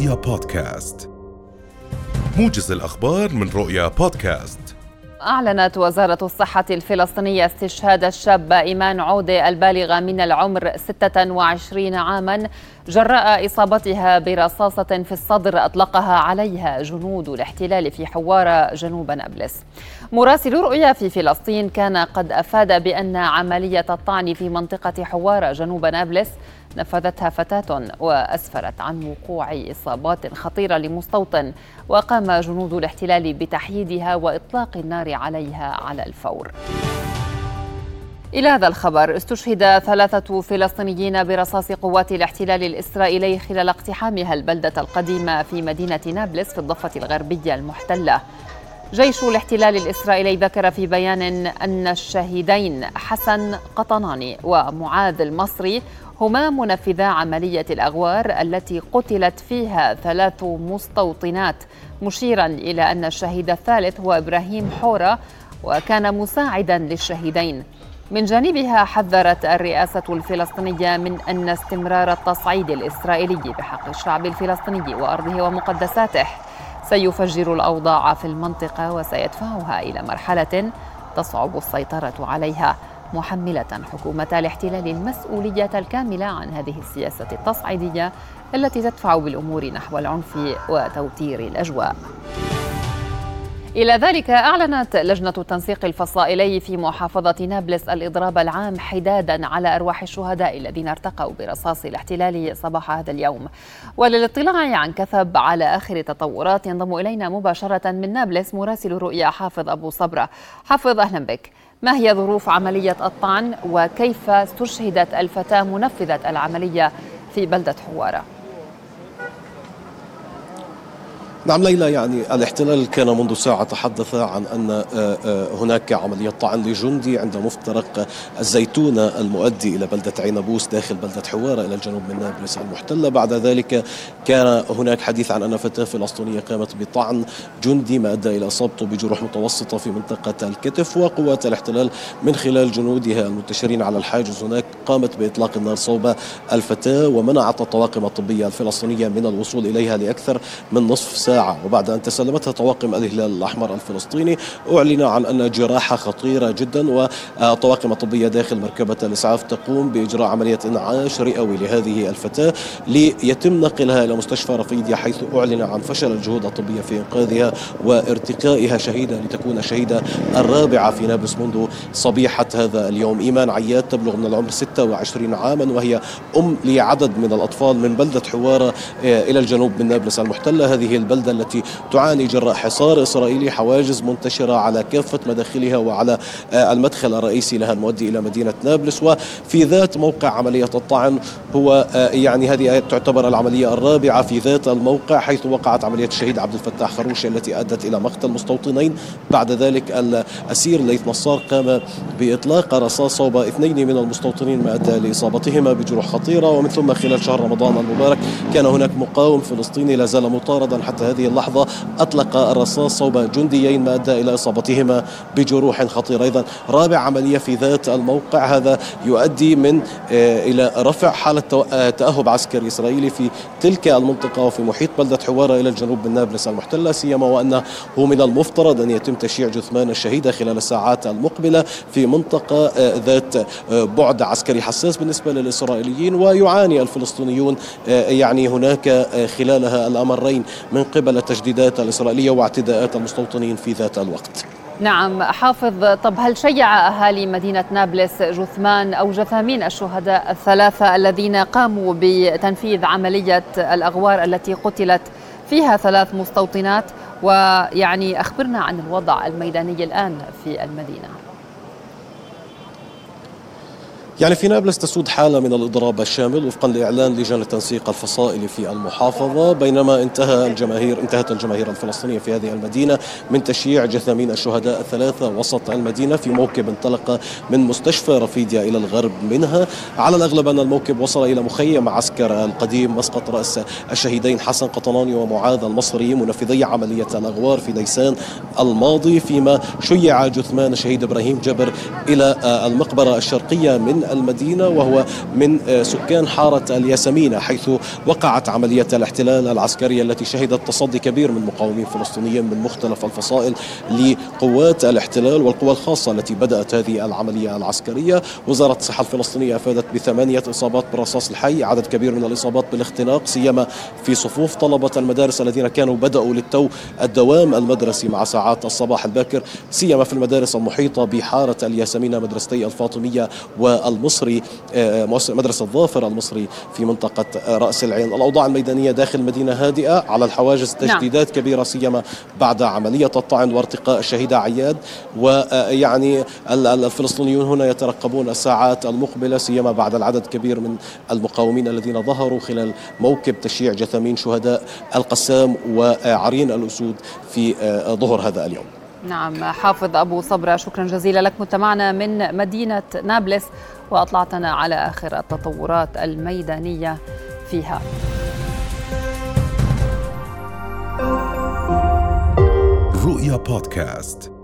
رؤيا بودكاست. موجز الأخبار من رؤيا بودكاست. أعلنت وزارة الصحة الفلسطينية استشهاد الشاب إيمان عودة البالغة من العمر 26 عاما جراء إصابتها برصاصة في الصدر أطلقها عليها جنود الاحتلال في حوارة جنوب نابلس. مراسل رؤيا في فلسطين كان قد أفاد بأن عملية الطعن في منطقة حوارة جنوب نابلس نفذتها فتاة وأسفرت عن وقوع إصابات خطيرة لمستوطن وقام جنود الاحتلال بتحييدها وإطلاق النار عليها على الفور. إلى هذا الخبر استشهد ثلاثة فلسطينيين برصاص قوات الاحتلال الإسرائيلي خلال اقتحامها البلدة القديمة في مدينة نابلس في الضفة الغربية المحتلة. جيش الاحتلال الإسرائيلي ذكر في بيان أن الشهيدين حسن قطناني ومعاذ المصري هما منفذا عملية الأغوار التي قتلت فيها ثلاث مستوطنات مشيرا إلى أن الشهيد الثالث هو إبراهيم حورة وكان مساعدا للشهيدين. من جانبها حذرت الرئاسة الفلسطينية من أن استمرار التصعيد الإسرائيلي بحق الشعب الفلسطيني وأرضه ومقدساته. سيفجر الأوضاع في المنطقة وسيدفعها إلى مرحلة تصعب السيطرة عليها محملة حكومة الاحتلال المسؤولية الكاملة عن هذه السياسة التصعيدية التي تدفع بالأمور نحو العنف وتوتير الأجواء. إلى ذلك أعلنت لجنة التنسيق الفصائلي في محافظة نابلس الإضراب العام حدادا على أرواح الشهداء الذين ارتقوا برصاص الاحتلال صباح هذا اليوم. وللاطلاع عن كثب على آخر التطورات ينضم إلينا مباشرة من نابلس مراسل رؤيا حافظ أبو صبرة. حافظ أهلا بك. ما هي ظروف عملية الطعن؟ وكيف استشهدت الفتاة منفذة العملية في بلدة حوارة؟ نعم ليلى يعني الاحتلال كان منذ ساعة تحدث عن أن آه، آه، هناك عملية طعن لجندي عند مفترق الزيتونة المؤدي إلى بلدة عينبوس داخل بلدة حوارة إلى الجنوب من نابلس المحتلة. بعد ذلك كان هناك حديث عن أن فتاة فلسطينية قامت بطعن جندي ما أدى إلى إصابته بجروح متوسطة في منطقة الكتف وقوات الاحتلال من خلال جنودها المنتشرين على الحاجز هناك. قامت بإطلاق النار صوب الفتاة ومنعت الطواقم الطبية الفلسطينية من الوصول إليها لأكثر من نصف ساعة. وبعد أن تسلمتها طواقم الهلال الأحمر الفلسطيني أعلن عن أن جراحة خطيرة جدا والطواقم الطبية داخل مركبة الإسعاف تقوم بإجراء عملية إنعاش رئوي لهذه الفتاة ليتم نقلها إلى مستشفى رفيديا حيث أعلن عن فشل الجهود الطبية في إنقاذها وارتقائها شهيدة لتكون الشهيدة الرابعة في نابلس منذ صبيحة هذا اليوم. إيمان عياد تبلغ من العمر 26 عاما وهي أم لعدد من الأطفال من بلدة حوارة آه، إلى الجنوب من نابلس المحتلة. هذه البلدة التي تعاني جراء حصار إسرائيلي حواجز منتشرة على كافة مداخلها وعلى آه، المدخل الرئيسي لها المؤدي إلى مدينة نابلس. وفي ذات موقع عملية الطعن هو آه، يعني هذه تعتبر العملية الرابعة في ذات الموقع حيث وقعت عملية الشهيد عبد الفتاح خروشي التي أدت إلى مقتل مستوطنين. بعد ذلك الأسير ليث نصار قام بإطلاق رصاص صوب اثنين من المستوطنين ما أدى لإصابتهما بجروح خطيرة ومن ثم خلال شهر رمضان المبارك كان هناك مقاوم فلسطيني لا زال مطاردا حتى هذه اللحظة أطلق الرصاص صوب جنديين ما أدى إلى إصابتهما بجروح خطيرة. أيضا رابع عملية في ذات الموقع هذا يؤدي من آه، إلى رفع حالة آه، تأهب عسكري إسرائيلي في تلك المنطقة وفي محيط بلدة حوارة إلى الجنوب من نابلس المحتلة سيما وأنه من المفترض أن يتم تشييع جثمان الشهيدة خلال الساعات المقبلة في منطقة آه، ذات بعد عسكري. حساس بالنسبة للإسرائيليين ويعاني الفلسطينيون يعني هناك خلالها الأمرين من قبل التجديدات الإسرائيلية واعتداءات المستوطنين في ذات الوقت. نعم حافظ طب هل شيع أهالي مدينة نابلس جثمان أو جثامين الشهداء الثلاثة الذين قاموا بتنفيذ عملية الأغوار التي قتلت فيها ثلاث مستوطنات؟ ويعني أخبرنا عن الوضع الميداني الآن في المدينة. يعني في نابلس تسود حالة من الإضراب الشامل وفقا لإعلان لجان التنسيق الفصائلي في المحافظة. بينما انتهى الجماهير انتهت الجماهير الفلسطينية في هذه المدينة من تشييع جثامين الشهداء الثلاثة وسط المدينة في موكب انطلق من مستشفى رفيديا إلى الغرب منها. على الأغلب أن الموكب وصل إلى مخيم عسكر القديم مسقط رأس الشهيدين حسن قطناني ومعاذ المصري منفذي عملية الأغوار في نيسان الماضي فيما شيع جثمان الشهيد إبراهيم جبر إلى المقبرة الشرقية من المدينة وهو من سكان حارة الياسمينة حيث وقعت عملية الاحتلال العسكري التي شهدت تصدي كبير من مقاومين فلسطينيين من مختلف الفصائل لقوات الاحتلال والقوى الخاصة التي بدأت هذه العملية العسكرية. وزارة الصحة الفلسطينية أفادت بثمانية إصابات بالرصاص الحي عدد كبير من الإصابات بالاختناق سيما في صفوف طلبة المدارس الذين كانوا بدأوا للتو الدوام المدرسي مع ساعات الصباح الباكر سيما في المدارس المحيطة بحارة الياسمينة مدرستي الفاطمية والمصري آه، مدرسة ظافر المصري في منطقة رأس العين الأوضاع الميدانية داخل المدينة هادئة على الحواجز نعم. تجديدات نعم. كبيرة سيما بعد عملية الطعن وارتقاء الشهيدة عياد ويعني الفلسطينيون هنا يترقبون الساعات المقبلة سيما بعد العدد كبير من المقاومين الذين ظهروا خلال موكب تشييع جثامين شهداء القسام وعرين الأسود في ظهر هذا اليوم نعم حافظ أبو صبرة شكرا جزيلا لك كنت معنا من مدينة نابلس وأطلعتنا على آخر التطورات الميدانية فيها. رؤيا بودكاست.